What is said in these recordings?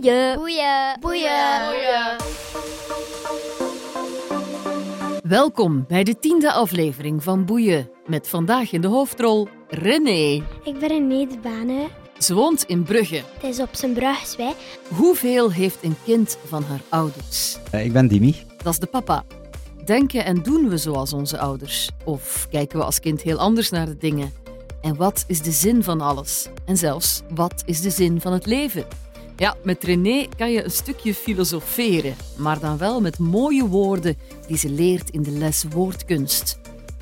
Boeien. Boeien. Boeien. Welkom bij de tiende aflevering van Boeien. Met vandaag in de hoofdrol René. Ik ben een Nederbane. Ze woont in Brugge. Het is op zijn brugswij. Hoeveel heeft een kind van haar ouders? Eh, ik ben Dimi. Dat is de papa. Denken en doen we zoals onze ouders? Of kijken we als kind heel anders naar de dingen? En wat is de zin van alles? En zelfs, wat is de zin van het leven? Ja, met René kan je een stukje filosoferen, maar dan wel met mooie woorden die ze leert in de les woordkunst.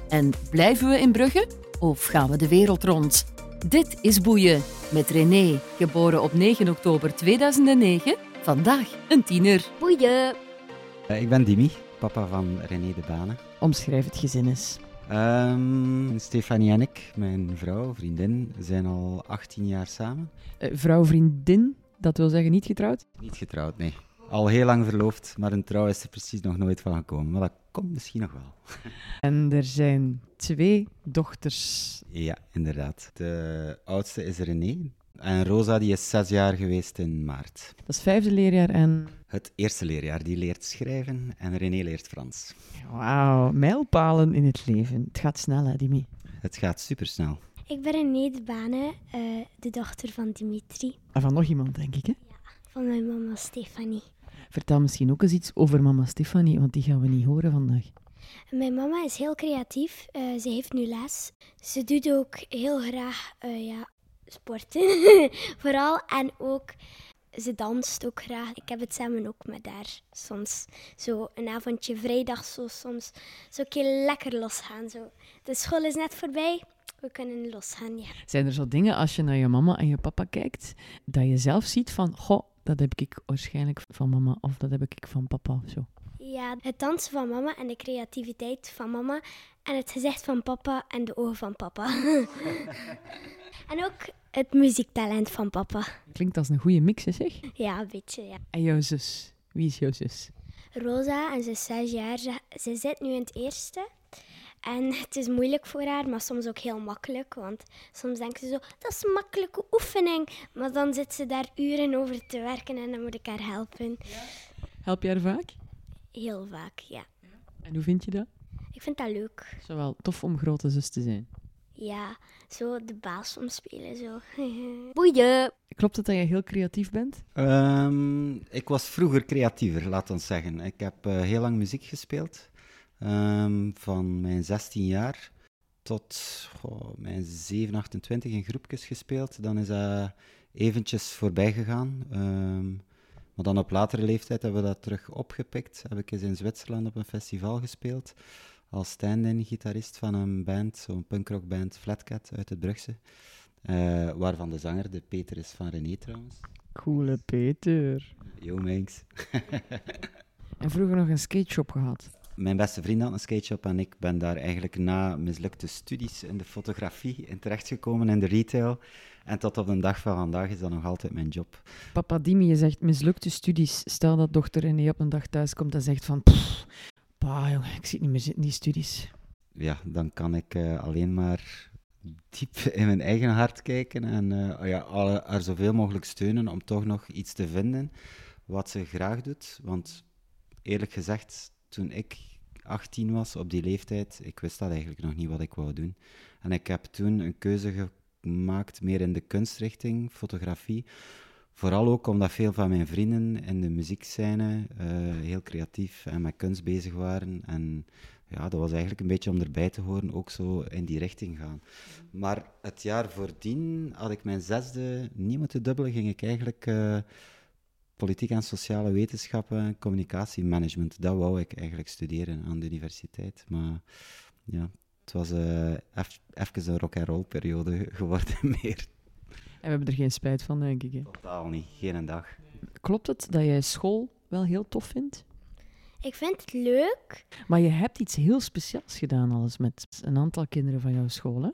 En blijven we in Brugge of gaan we de wereld rond? Dit is Boeien met René, geboren op 9 oktober 2009. Vandaag een tiener. Boeien. Eh, ik ben Dimi, papa van René de Bane. Omschrijf het gezin eens. Ehm, Stefanie en ik, mijn vrouw, vriendin, zijn al 18 jaar samen. Eh, vrouw, vriendin, dat wil zeggen niet getrouwd? Niet getrouwd, nee. Al heel lang verloofd, maar een trouw is er precies nog nooit van gekomen. Maar dat komt misschien nog wel. En er zijn twee dochters. Ja, inderdaad. De oudste is René. En Rosa die is zes jaar geweest in maart. Dat is vijfde leerjaar en... Het eerste leerjaar, die leert schrijven en René leert Frans. Wauw, mijlpalen in het leven. Het gaat snel, hè, Dimi? Het gaat supersnel. Ik ben een Nederbane, eh, de dochter van Dimitri. En van nog iemand, denk ik, hè? Van mijn mama Stefanie. Vertel misschien ook eens iets over mama Stefanie, want die gaan we niet horen vandaag. Mijn mama is heel creatief. eh, ze heeft nu les. Ze doet ook heel graag eh, ja, sporten. Vooral. En ook, ze danst ook graag. Ik heb het samen ook met haar. Soms zo een avondje vrijdag, zo soms zo een keer lekker losgaan. Zo. De school is net voorbij. We kunnen losgaan, ja. Zijn er zo dingen als je naar je mama en je papa kijkt, dat je zelf ziet van, goh, dat heb ik waarschijnlijk van mama of dat heb ik van papa of zo? Ja, het dansen van mama en de creativiteit van mama. En het gezicht van papa en de ogen van papa. en ook het muziektalent van papa. Klinkt als een goede mix, zeg. Ja, een beetje, ja. En jouw zus? Wie is jouw zus? Rosa, en ze is zes jaar. Ze, ze zit nu in het eerste. En het is moeilijk voor haar, maar soms ook heel makkelijk. Want soms denkt ze zo, dat is een makkelijke oefening. Maar dan zit ze daar uren over te werken en dan moet ik haar helpen. Help je haar vaak? Heel vaak, ja. En hoe vind je dat? Ik vind dat leuk. Zo wel tof om grote zus te zijn. Ja, zo de baas omspelen, zo. Boeien. Klopt het dat je heel creatief bent? Ehm, ik was vroeger creatiever, laat ons zeggen. Ik heb eh, heel lang muziek gespeeld. Ehm, van mijn 16 jaar tot goh, mijn 7, 28 in groepjes gespeeld. Dan is dat eventjes voorbij gegaan. Ehm, maar dan op latere leeftijd hebben we dat terug opgepikt. Heb ik eens in Zwitserland op een festival gespeeld. Als stand-in gitarist van een band, zo'n punkrockband Flatcat uit het Brugse. Eh, waarvan de zanger de Peter is van René trouwens. Coole Peter. Yo, Minx. En vroeger nog een skateshop gehad. Mijn beste vriend had een skateshop en ik ben daar eigenlijk na mislukte studies in de fotografie in terechtgekomen in de retail. En tot op de dag van vandaag is dat nog altijd mijn job. Papa Dimi, je zegt mislukte studies. Stel dat dochter René op een dag thuis komt en zegt van... "Pff, Pa, jongen, ik zit niet meer zitten in die studies. Ja, dan kan ik eh, alleen maar diep in mijn eigen hart kijken en eh, ja, alle- haar zoveel mogelijk steunen om toch nog iets te vinden wat ze graag doet. Want eerlijk gezegd, toen ik 18 was, op die leeftijd, ik wist dat eigenlijk nog niet wat ik wou doen. En ik heb toen een keuze gemaakt, meer in de kunstrichting, fotografie. Vooral ook omdat veel van mijn vrienden in de muziekscène eh, heel creatief en met kunst bezig waren. En ja, dat was eigenlijk een beetje om erbij te horen, ook zo in die richting gaan. Maar het jaar voordien had ik mijn zesde niet moeten dubbelen, ging ik eigenlijk eh, politiek en sociale wetenschappen en communicatiemanagement. Dat wou ik eigenlijk studeren aan de universiteit. Maar ja, het was eff- even een rock-and-roll periode geworden meer. En we hebben er geen spijt van, denk ik. Hè. Totaal niet, geen een dag. Klopt het dat jij school wel heel tof vindt? Ik vind het leuk. Maar je hebt iets heel speciaals gedaan alles met een aantal kinderen van jouw school, hè?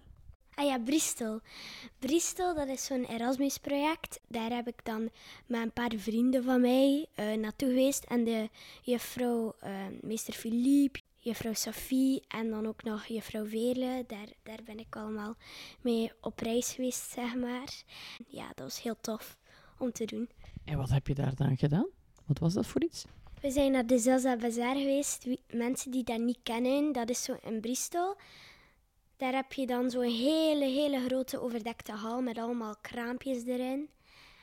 Ah ja, Bristol. Bristol, dat is zo'n Erasmus-project. Daar heb ik dan met een paar vrienden van mij eh, naartoe geweest. En de juffrouw, eh, meester Philippe, juffrouw Sophie en dan ook nog juffrouw Veerle. Daar, daar ben ik allemaal mee op reis geweest, zeg maar. Ja, dat was heel tof om te doen. En wat heb je daar dan gedaan? Wat was dat voor iets? We zijn naar de Zaza Bazaar geweest. Mensen die dat niet kennen, dat is zo in Bristol. Daar heb je dan zo'n hele, hele grote overdekte hal met allemaal kraampjes erin.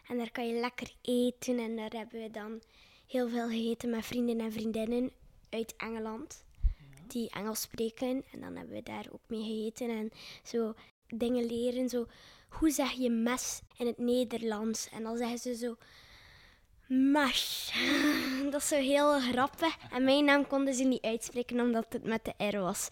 En daar kan je lekker eten. En daar hebben we dan heel veel gegeten met vrienden en vriendinnen uit Engeland. Die Engels spreken. En dan hebben we daar ook mee gegeten. En zo dingen leren. Zo, hoe zeg je mes in het Nederlands? En dan zeggen ze zo... Mash. Dat is zo heel grappig. En mijn naam konden ze niet uitspreken omdat het met de R was.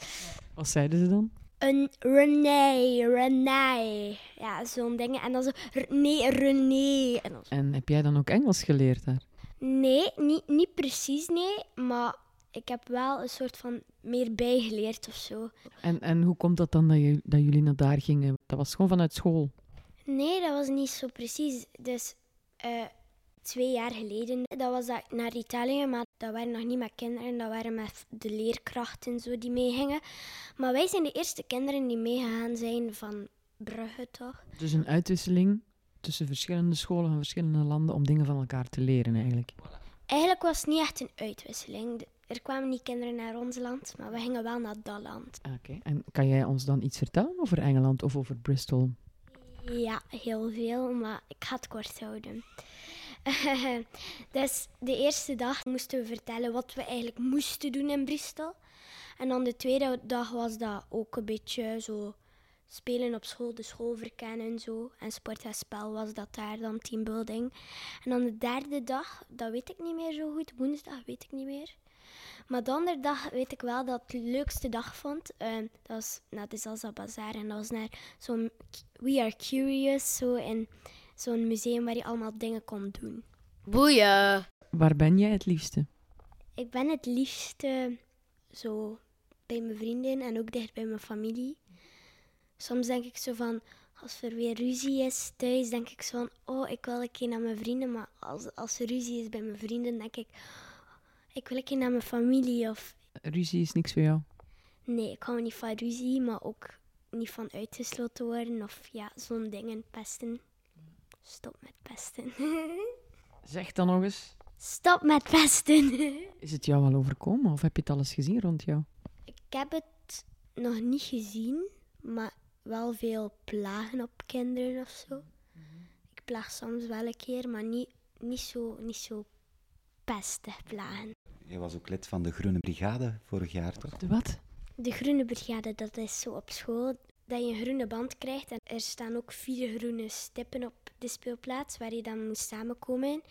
Wat zeiden ze dan? Een René, René. Ja, zo'n ding. En dan zo, nee, René. En dan zo, En heb jij dan ook Engels geleerd daar? nee, niet, niet precies nee, maar ik heb wel een soort van meer bijgeleerd of zo. En, en hoe komt dat dan dat, je, dat jullie naar daar gingen? Dat was gewoon vanuit school. Nee, dat was niet zo precies. Dus eh, twee jaar geleden, dat was dat naar Italië, maar dat waren nog niet met kinderen, dat waren met de leerkrachten zo die meegingen. Maar wij zijn de eerste kinderen die meegegaan zijn van Brugge, toch? Dus een uitwisseling tussen verschillende scholen van verschillende landen om dingen van elkaar te leren eigenlijk. Eigenlijk was het niet echt een uitwisseling. Er kwamen niet kinderen naar ons land, maar we gingen wel naar dat land. Ah, Oké. En kan jij ons dan iets vertellen over Engeland of over Bristol? Ja, heel veel, maar ik ga het kort houden. dus de eerste dag moesten we vertellen wat we eigenlijk moesten doen in Bristol. En dan de tweede dag was dat ook een beetje zo spelen op school, de school verkennen en zo. En sport en spel was dat daar dan, teambuilding. En dan de derde dag, dat weet ik niet meer zo goed, woensdag weet ik niet meer. Maar de andere dag weet ik wel dat ik de leukste dag vond. eh, dat was naar de Zaza Bazaar en dat was naar zo'n We Are Curious, zo in zo'n museum waar je allemaal dingen kon doen. Boeien. Waar ben jij het liefste? Ik ben het liefste zo bij mijn vrienden en ook dicht bij mijn familie. Soms denk ik zo van, als er weer ruzie is thuis, denk ik zo van, oh, ik wil een keer naar mijn vrienden. Maar als, als er ruzie is bij mijn vrienden, denk ik, ik wil een keer naar mijn familie. Of Ruzie is niks voor jou. nee, ik hou niet van ruzie, maar ook niet van uitgesloten worden. Of ja, zo'n dingen, pesten. Stop met pesten. Zeg dan nog eens. Stop met pesten. Is het jou al overkomen of heb je het alles gezien rond jou? Ik heb het nog niet gezien, maar wel veel plagen op kinderen of zo. Ik plaag soms wel een keer, maar niet, niet, zo, niet zo pestig plagen. Je was ook lid van de Groene Brigade vorig jaar, toch? De wat? De groene brigade, dat is zo op school dat je een groene band krijgt. En er staan ook vier groene stippen op de speelplaats waar je dan moet samenkomen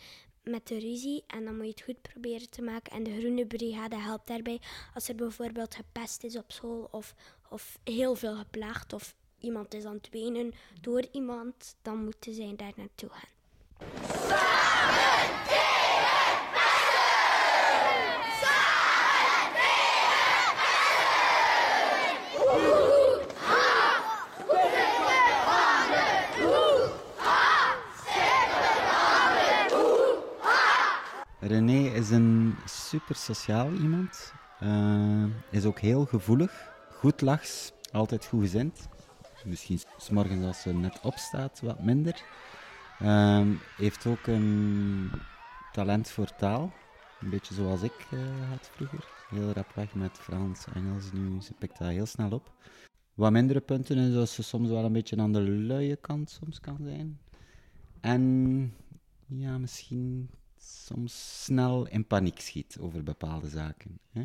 met de ruzie. En dan moet je het goed proberen te maken. En de groene brigade helpt daarbij als er bijvoorbeeld gepest is op school of, of heel veel geplaagd of iemand is aan het wenen door iemand, dan moeten zij daar naartoe gaan. René is een super sociaal iemand. Eh, is ook heel gevoelig. Goed lachs, altijd goed gezind. Misschien s morgens als ze net opstaat wat minder. Ehm, heeft ook een talent voor taal. Een beetje zoals ik eh, had vroeger. Heel rap weg met Frans, Engels. Nu ze pikt dat heel snel op. Wat mindere punten is dat ze soms wel een beetje aan de luie kant soms kan zijn. En ja, misschien soms snel in paniek schiet over bepaalde zaken. Hè?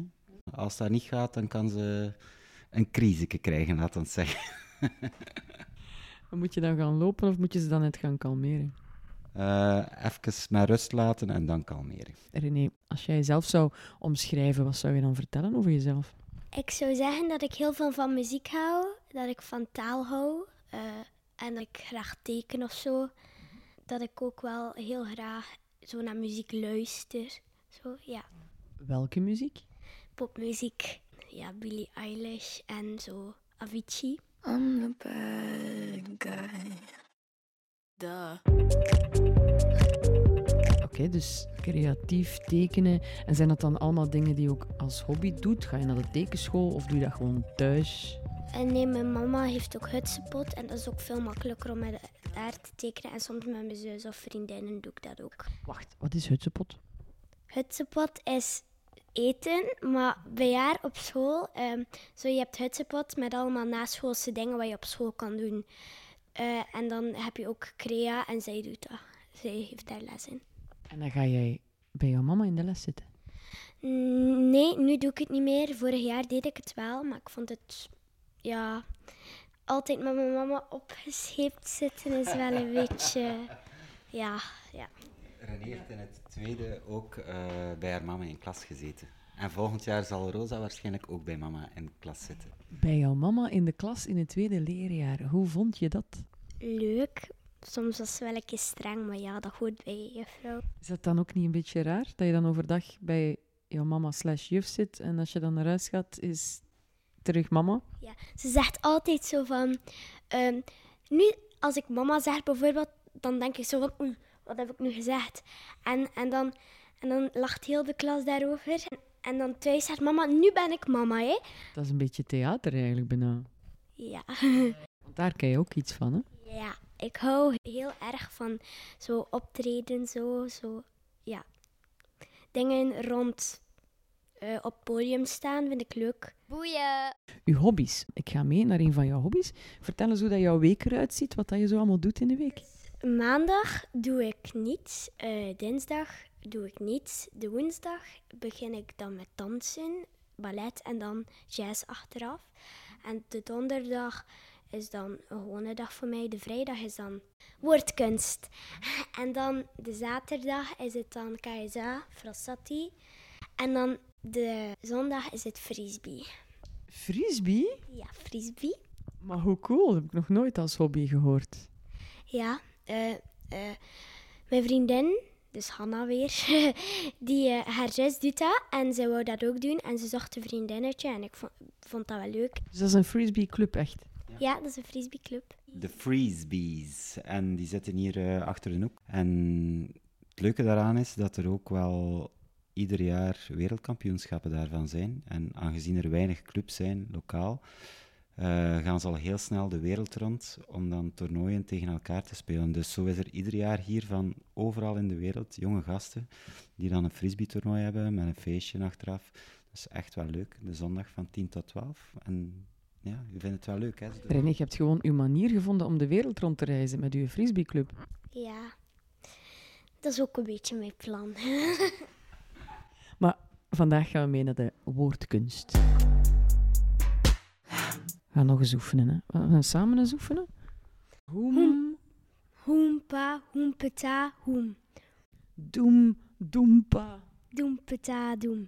Als dat niet gaat, dan kan ze een crisisje krijgen, laat ons zeggen. Moet je dan gaan lopen of moet je ze dan net gaan kalmeren? Eh even met rust laten en dan kalmeren. René, als jij jezelf zou omschrijven, wat zou je dan vertellen over jezelf? Ik zou zeggen dat ik heel veel van muziek hou, dat ik van taal hou eh, en dat ik graag teken of zo. Dat ik ook wel heel graag zo naar muziek luister. Zo, ja. Welke muziek? Popmuziek, ja, Billie Eilish en zo Avicii. I'm the bad guy. Duh. Oké, dus creatief tekenen. En zijn dat dan allemaal dingen die je ook als hobby doet? Ga je naar de tekenschool of doe je dat gewoon thuis? En nee, mijn mama heeft ook hutsenpot en dat is ook veel makkelijker om met, daar te tekenen. En soms met mijn zus of vriendinnen doe ik dat ook. Wacht, wat is hutsepot? Hutsepot is eten, maar bij haar op school, ehm, zo je hebt hutsepot met allemaal naschoolse dingen wat je op school kan doen. Eh, en dan heb je ook crea en zij doet dat. Zij heeft daar les in. En dan ga jij bij jouw mama in de les zitten. Mm, Nee, nu doe ik het niet meer. Vorig jaar deed ik het wel, maar ik vond het, ja, altijd met mijn mama opgescheept zitten is wel een beetje, ja, ja. René heeft in het tweede ook eh, bij haar mama in klas gezeten. En volgend jaar zal Rosa waarschijnlijk ook bij mama in klas zitten. Bij jouw mama in de klas in het tweede leerjaar. Hoe vond je dat? Leuk. Soms was ze wel een keer streng, maar ja, dat hoort bij je juffrouw. Is dat dan ook niet een beetje raar? Dat je dan overdag bij jouw mama slash juf zit en als je dan naar huis gaat, is terug mama? Ja, ze zegt altijd zo van... ehm, nu, als ik mama zeg bijvoorbeeld, dan denk ik zo van... Oei, wat heb ik nu gezegd? En, en, dan, en dan lacht heel de klas daarover. En, en dan thuis zegt mama, nu ben ik mama, hè? Dat is een beetje theater eigenlijk bijna. Ja. Want daar ken je ook iets van, hè? ja, ik hou heel erg van zo optreden, zo, zo, ja. Dingen rond eh, op podium staan vind ik leuk. Boeien. Uw hobby's. Ik ga mee naar een van jouw hobby's. Vertel eens hoe dat jouw week eruit ziet, wat dat je zo allemaal doet in de week. Maandag doe ik niets. eh, dinsdag doe ik niets. De woensdag begin ik dan met dansen, ballet en dan jazz achteraf. En de donderdag is dan een gewone dag voor mij. De vrijdag is dan woordkunst. En dan de zaterdag is het dan KSA, Frassati. En dan de zondag is het frisbee. Frisbee? Ja, frisbee. Maar hoe cool, dat heb ik nog nooit als hobby gehoord. Ja, eh, eh, mijn vriendin, dus Hanna weer, die, eh, haar zus doet dat en ze wou dat ook doen en ze zocht een vriendinnetje en ik vond, vond dat wel leuk. Dus dat is een frisbee club, echt. Ja, dat is een frisbeeclub. De Freezebees. En die zitten hier eh, achter de hoek. En het leuke daaraan is dat er ook wel ieder jaar wereldkampioenschappen daarvan zijn. En aangezien er weinig clubs zijn, lokaal, eh, gaan ze al heel snel de wereld rond om dan toernooien tegen elkaar te spelen. Dus zo is er ieder jaar hier van overal in de wereld jonge gasten die dan een frisbee-toernooi hebben met een feestje achteraf. Dat is echt wel leuk. De zondag van 10 tot 12. En ja, je vindt het wel leuk, hè? René, je hebt gewoon uw manier gevonden om de wereld rond te reizen met uw frisbee club. Ja, dat is ook een beetje mijn plan. Maar vandaag gaan we mee naar de woordkunst. We gaan nog eens oefenen, hè. We gaan samen eens oefenen. Hoem, Hoempa, hoempeta, hoem. doem, doempa. Doempeta, doem.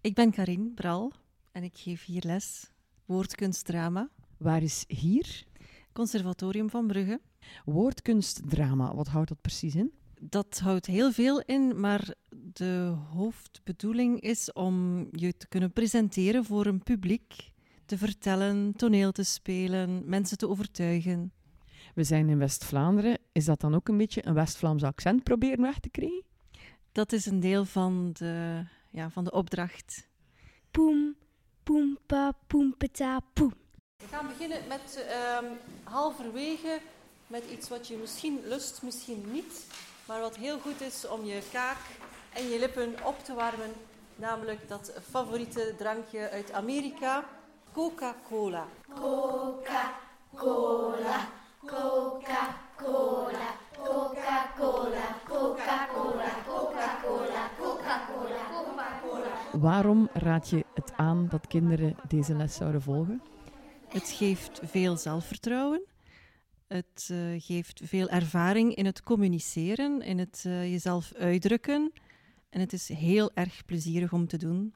Ik ben Karin Bral en ik geef hier les woordkunstdrama, Waar is hier? Conservatorium van Brugge. Woordkunstdrama, wat houdt dat precies in? Dat houdt heel veel in, maar de hoofdbedoeling is om je te kunnen presenteren voor een publiek, te vertellen, toneel te spelen, mensen te overtuigen. We zijn in West-Vlaanderen. Is dat dan ook een beetje een West-Vlaams accent proberen weg te krijgen? Dat is een deel van de, ja, van de opdracht. Poem, poempa, poempeta, poem. We gaan beginnen met ehm, halverwege met iets wat je misschien lust, misschien niet, maar wat heel goed is om je kaak en je lippen op te warmen, namelijk dat favoriete drankje uit Amerika, Coca-Cola. Waarom raad je het aan dat kinderen deze les zouden volgen? Het geeft veel zelfvertrouwen. Het eh, geeft veel ervaring in het communiceren, in het eh, jezelf uitdrukken. En het is heel erg plezierig om te doen.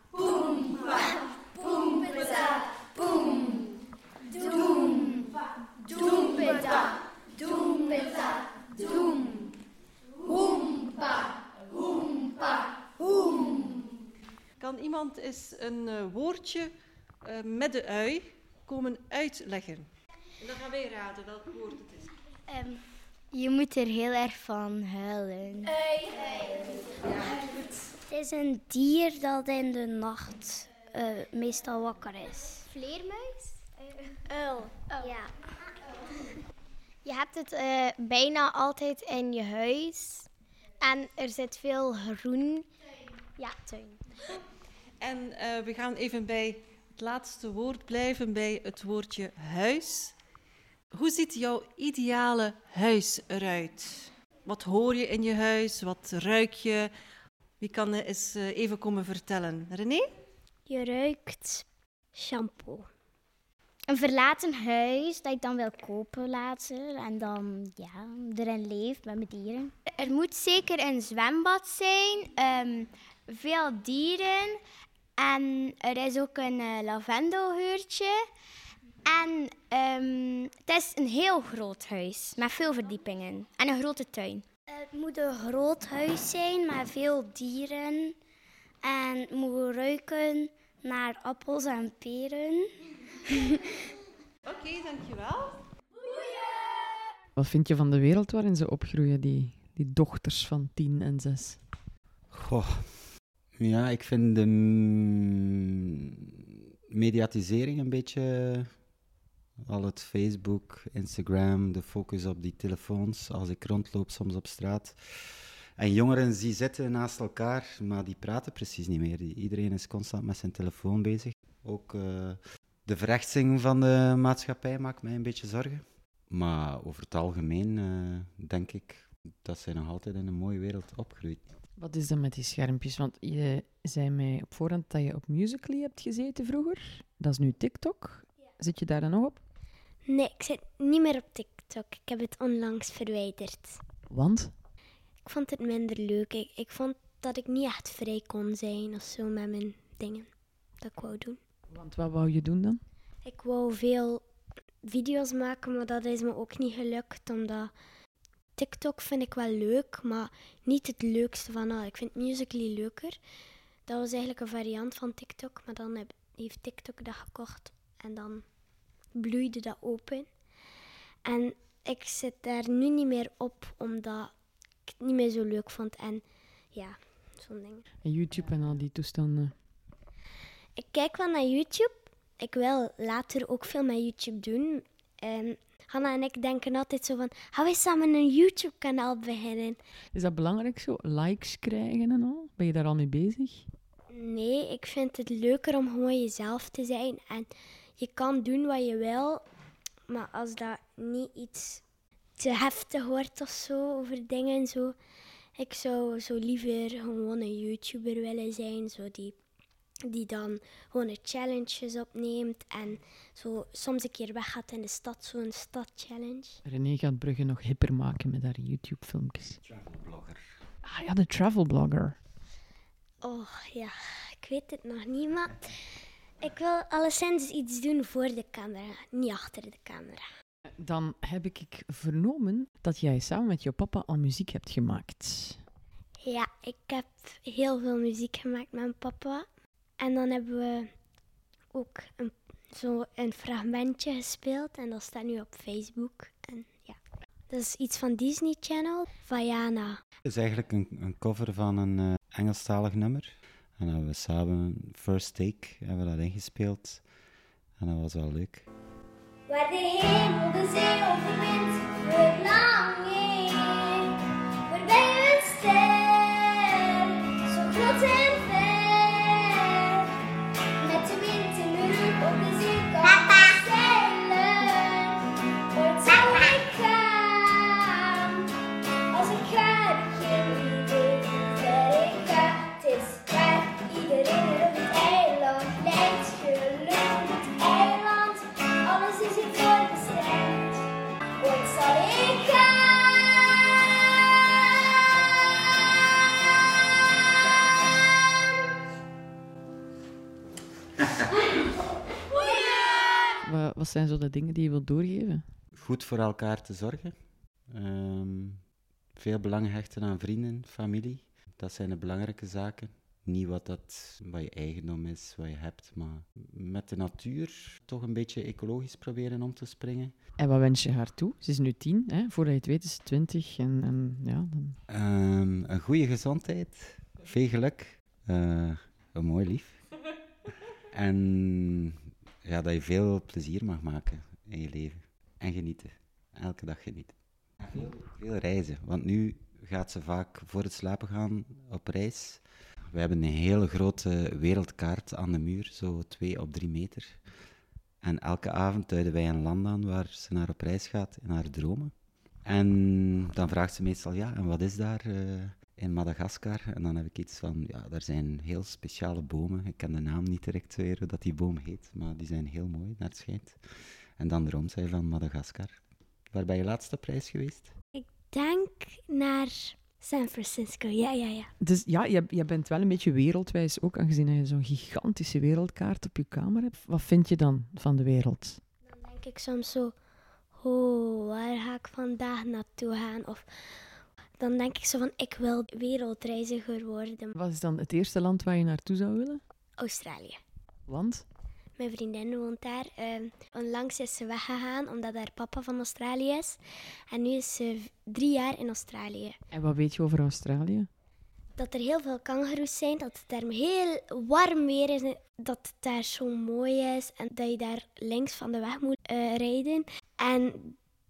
Kan iemand eens een eh, woordje met de ui komen uitleggen? En dan gaan wij raden welk woord het is. Je moet er heel erg van huilen. Het is een dier dat in de nacht eh, meestal wakker is. Vleermuis? Uil. Ja. Je hebt het eh, bijna altijd in je huis. En er zit veel groen. Ja, tuin. En eh, we gaan even bij het laatste woord blijven, bij het woordje huis. Hoe ziet jouw ideale huis eruit? Wat hoor je in je huis? Wat ruik je? Wie kan eens eh, even komen vertellen? René? Je ruikt shampoo. Een verlaten huis dat ik dan wil kopen later. En dan ja, erin leef met mijn dieren. Er moet zeker een zwembad zijn. ehm, veel dieren. En er is ook een eh, lavendelhuurtje. En ehm, het is een heel groot huis met veel verdiepingen. En een grote tuin. Het moet een groot huis zijn met veel dieren. En het moet ruiken naar appels en peren. Oké, dankjewel. Wat vind je van de wereld waarin ze opgroeien, die, die dochters van tien en zes? Goh. Ja, ik vind de mediatisering een beetje. Al het Facebook, Instagram, de focus op die telefoons als ik rondloop soms op straat. En jongeren die zitten naast elkaar, maar die praten precies niet meer. Iedereen is constant met zijn telefoon bezig. Ook eh, de verrechtsing van de maatschappij maakt mij een beetje zorgen. Maar over het algemeen eh, denk ik dat zij nog altijd in een mooie wereld opgroeit. Wat is dan met die schermpjes? Want je zei mij op voorhand dat je op Musical.ly hebt gezeten vroeger. Dat is nu TikTok. Zit je daar dan nog op? Nee, ik zit niet meer op TikTok. Ik heb het onlangs verwijderd. Want? Ik vond het minder leuk. Ik, ik vond dat ik niet echt vrij kon zijn of zo met mijn dingen dat ik wou doen. Want wat wou je doen dan? Ik wou veel video's maken, maar dat is me ook niet gelukt, omdat TikTok vind ik wel leuk, maar niet het leukste van al. Ik vind Musical.ly leuker. Dat was eigenlijk een variant van TikTok, maar dan heeft TikTok dat gekocht en dan bloeide dat open. En ik zit daar nu niet meer op, omdat ik het niet meer zo leuk vond. En ja, zo'n ding. En YouTube en al die toestanden. Ik kijk wel naar YouTube. Ik wil later ook veel met YouTube doen. En Hanna en ik denken altijd zo van, gaan we samen een YouTube-kanaal beginnen? Is dat belangrijk zo? Likes krijgen en al? Ben je daar al mee bezig? Nee, ik vind het leuker om gewoon jezelf te zijn. En je kan doen wat je wil, maar als dat niet iets te heftig wordt of zo, over dingen en zo. Ik zou zo liever gewoon een YouTuber willen zijn, zo die, die dan gewoon een challenges opneemt en zo soms een keer weggaat in de stad, zo'n stad-challenge. René gaat Brugge nog hipper maken met haar YouTube-filmpjes. Travelblogger. Ah ja, de travelblogger. Oh ja, ik weet het nog niet, maar ik wil alleszins iets doen voor de camera, niet achter de camera. Dan heb ik vernomen dat jij samen met je papa al muziek hebt gemaakt. Ja, ik heb heel veel muziek gemaakt met mijn papa. En dan hebben we ook een, zo een fragmentje gespeeld en dat staat nu op Facebook. En ja, dat is iets van Disney Channel, Vaiana. Het is eigenlijk een, een cover van een eh, Engelstalig nummer. En dan hebben we samen First Take hebben we dat ingespeeld. En dat was wel leuk. Waar de hemel, de zee of de Wat, zijn zo de dingen die je wilt doorgeven? Goed voor elkaar te zorgen. Ehm, veel belang hechten aan vrienden, familie. Dat zijn de belangrijke zaken. Niet wat, dat, wat je eigendom is, wat je hebt, maar met de natuur toch een beetje ecologisch proberen om te springen. En wat wens je haar toe? Ze is nu tien, hè? voordat je het weet is ze twintig. En, en ja, dan... Ehm, een goede gezondheid, veel geluk, eh, een mooi lief. en ja, dat je veel plezier mag maken in je leven. En genieten. elke dag genieten. Veel, reizen, want nu gaat ze vaak voor het slapen gaan op reis. We hebben een hele grote wereldkaart aan de muur, zo twee op drie meter. En elke avond duiden wij een land aan waar ze naar op reis gaat in haar dromen. En dan vraagt ze meestal, ja, en wat is daar uh, in Madagaskar? En dan heb ik iets van, ja, daar zijn heel speciale bomen. Ik ken de naam niet direct weer, hoe dat die boom heet, maar die zijn heel mooi, naar het schijnt. En dan droomt zij van Madagaskar. Waar ben je laatste prijs geweest? Ik denk naar San Francisco, ja, ja, ja. Dus ja, je, je bent wel een beetje wereldwijs ook, aangezien je zo'n gigantische wereldkaart op je kamer hebt. Wat vind je dan van de wereld? Dan denk ik soms zo, oh, waar ga ik vandaag naartoe gaan? Of dan denk ik zo van, ik wil wereldreiziger worden. Wat is dan het eerste land waar je naartoe zou willen? Australië. Want? Mijn vriendin woont daar. Uh, onlangs is ze weggegaan omdat haar papa van Australië is. En nu is ze drie jaar in Australië. En wat weet je over Australië? Dat er heel veel kangaroes zijn, dat het daar heel warm weer is, dat het daar zo mooi is en dat je daar links van de weg moet uh, rijden. En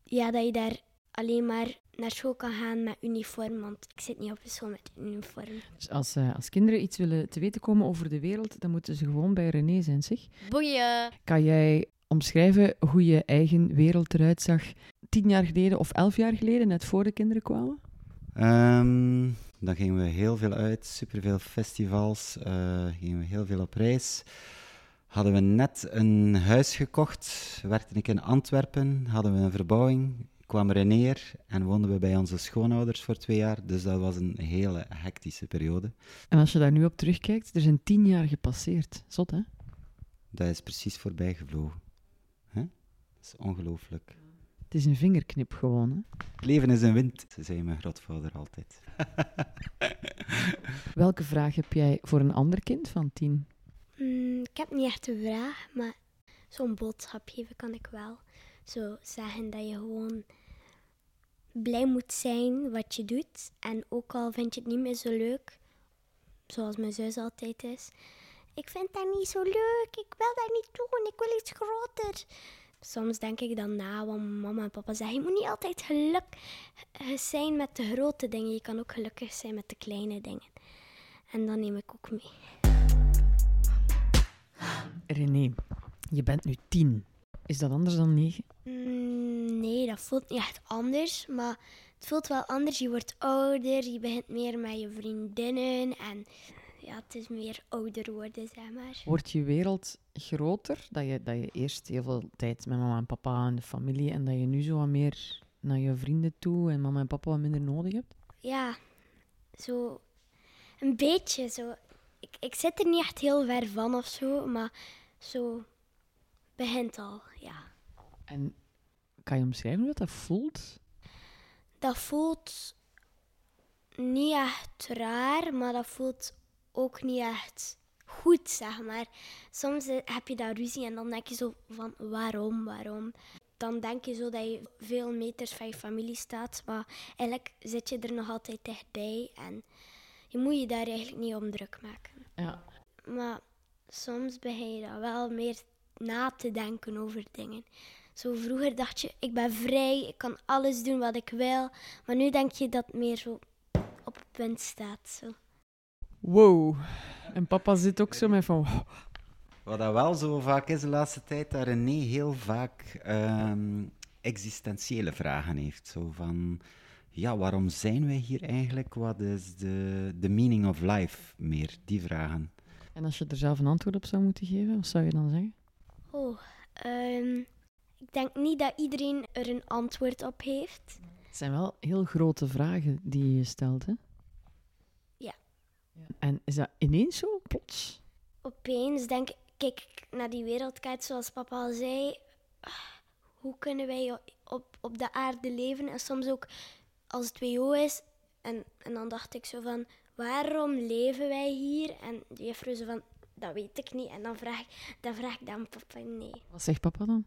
ja, dat je daar alleen maar naar school kan gaan met uniform, want ik zit niet op school met uniform. Dus als, uh, als kinderen iets willen te weten komen over de wereld, dan moeten ze gewoon bij René zijn, zeg. Boeien! Kan jij omschrijven hoe je eigen wereld eruit zag tien jaar geleden of elf jaar geleden, net voor de kinderen kwamen? Um, dan gingen we heel veel uit, superveel festivals, uh, gingen we heel veel op reis. Hadden we net een huis gekocht, werkte ik in Antwerpen, hadden we een verbouwing, kwam er neer en woonden we bij onze schoonouders voor twee jaar. Dus dat was een hele hectische periode. En als je daar nu op terugkijkt, er zijn tien jaar gepasseerd. Zot, hè? Dat is precies voorbij gevlogen. Hè? Dat is ongelooflijk. Het is een vingerknip gewoon, hè? Leven is een wind, zei mijn grootvader altijd. Welke vraag heb jij voor een ander kind van tien? Mm, ik heb niet echt een vraag, maar zo'n boodschap geven kan ik wel. Zo zeggen dat je gewoon blij moet zijn wat je doet. En ook al vind je het niet meer zo leuk, zoals mijn zus altijd is. Ik vind dat niet zo leuk, ik wil dat niet doen, ik wil iets groter. Soms denk ik dan na, want mama en papa zeggen, je moet niet altijd gelukkig zijn met de grote dingen. Je kan ook gelukkig zijn met de kleine dingen. En dan neem ik ook mee. René, je bent nu tien. Is dat anders dan negen? Nee, dat voelt niet echt anders. Maar het voelt wel anders. Je wordt ouder, je begint meer met je vriendinnen. En ja, het is meer ouder worden, zeg maar. Wordt je wereld groter? Dat je, dat je eerst heel veel tijd met mama en papa en de familie... en dat je nu zo wat meer naar je vrienden toe en mama en papa wat minder nodig hebt? Ja, zo een beetje zo. Ik, ik zit er niet echt heel ver van of zo, maar zo begint al, ja. En kan je omschrijven hoe dat voelt? Dat voelt niet echt raar, maar dat voelt ook niet echt goed, zeg maar. Soms eh, heb je daar ruzie en dan denk je zo van waarom, waarom. Dan denk je zo dat je veel meters van je familie staat, maar eigenlijk zit je er nog altijd dichtbij en je moet je daar eigenlijk niet om druk maken. Ja. Maar soms begin je dan wel meer na te denken over dingen. Zo vroeger dacht je, ik ben vrij, ik kan alles doen wat ik wil. Maar nu denk je dat het meer zo op het punt staat. Zo. Wow. En papa zit ook zo met van... Wat dat wel zo vaak is de laatste tijd, dat René heel vaak um, existentiële vragen heeft. Zo van, ja, waarom zijn wij hier eigenlijk? Wat is de, de meaning of life? Meer, die vragen. En als je er zelf een antwoord op zou moeten geven, wat zou je dan zeggen? Oh, um, ik denk niet dat iedereen er een antwoord op heeft. Het zijn wel heel grote vragen die je stelt, hè? Ja. En is dat ineens zo, plots? Opeens denk ik, kijk naar die wereldkaart, zoals papa al zei. Hoe kunnen wij op, op de aarde leven? En soms ook als het WO is. En, en dan dacht ik zo van, waarom leven wij hier? En de juffrouw zo van, dat weet ik niet. En dan vraag, dan vraag ik dan papa, nee. Wat zegt papa dan?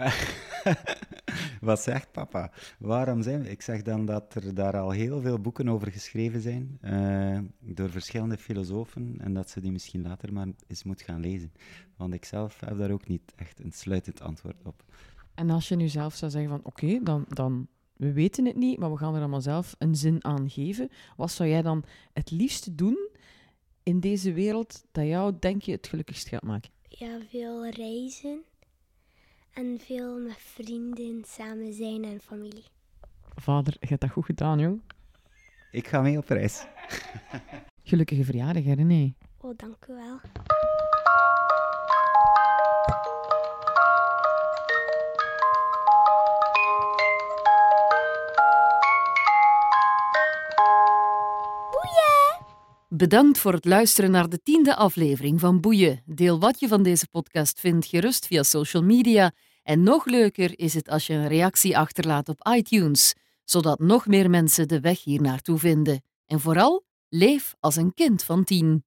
Wat zegt papa? Waarom zijn we? Ik zeg dan dat er daar al heel veel boeken over geschreven zijn uh, door verschillende filosofen en dat ze die misschien later maar eens moet gaan lezen. Want ik zelf heb daar ook niet echt een sluitend antwoord op. En als je nu zelf zou zeggen van oké, dan, dan we weten het niet, maar we gaan er allemaal zelf een zin aan geven. Wat zou jij dan het liefste doen in deze wereld dat jou, denk je, het gelukkigst gaat maken? Ja, veel reizen. En veel met vrienden samen zijn en familie. Vader, je hebt dat goed gedaan, jong. Ik ga mee op reis. Gelukkige verjaardag, hè, René. Oh, dank u wel. Bedankt voor het luisteren naar de tiende aflevering van Boeien. Deel wat je van deze podcast vindt gerust via social media. En nog leuker is het als je een reactie achterlaat op iTunes, zodat nog meer mensen de weg hier naartoe vinden. En vooral, leef als een kind van tien.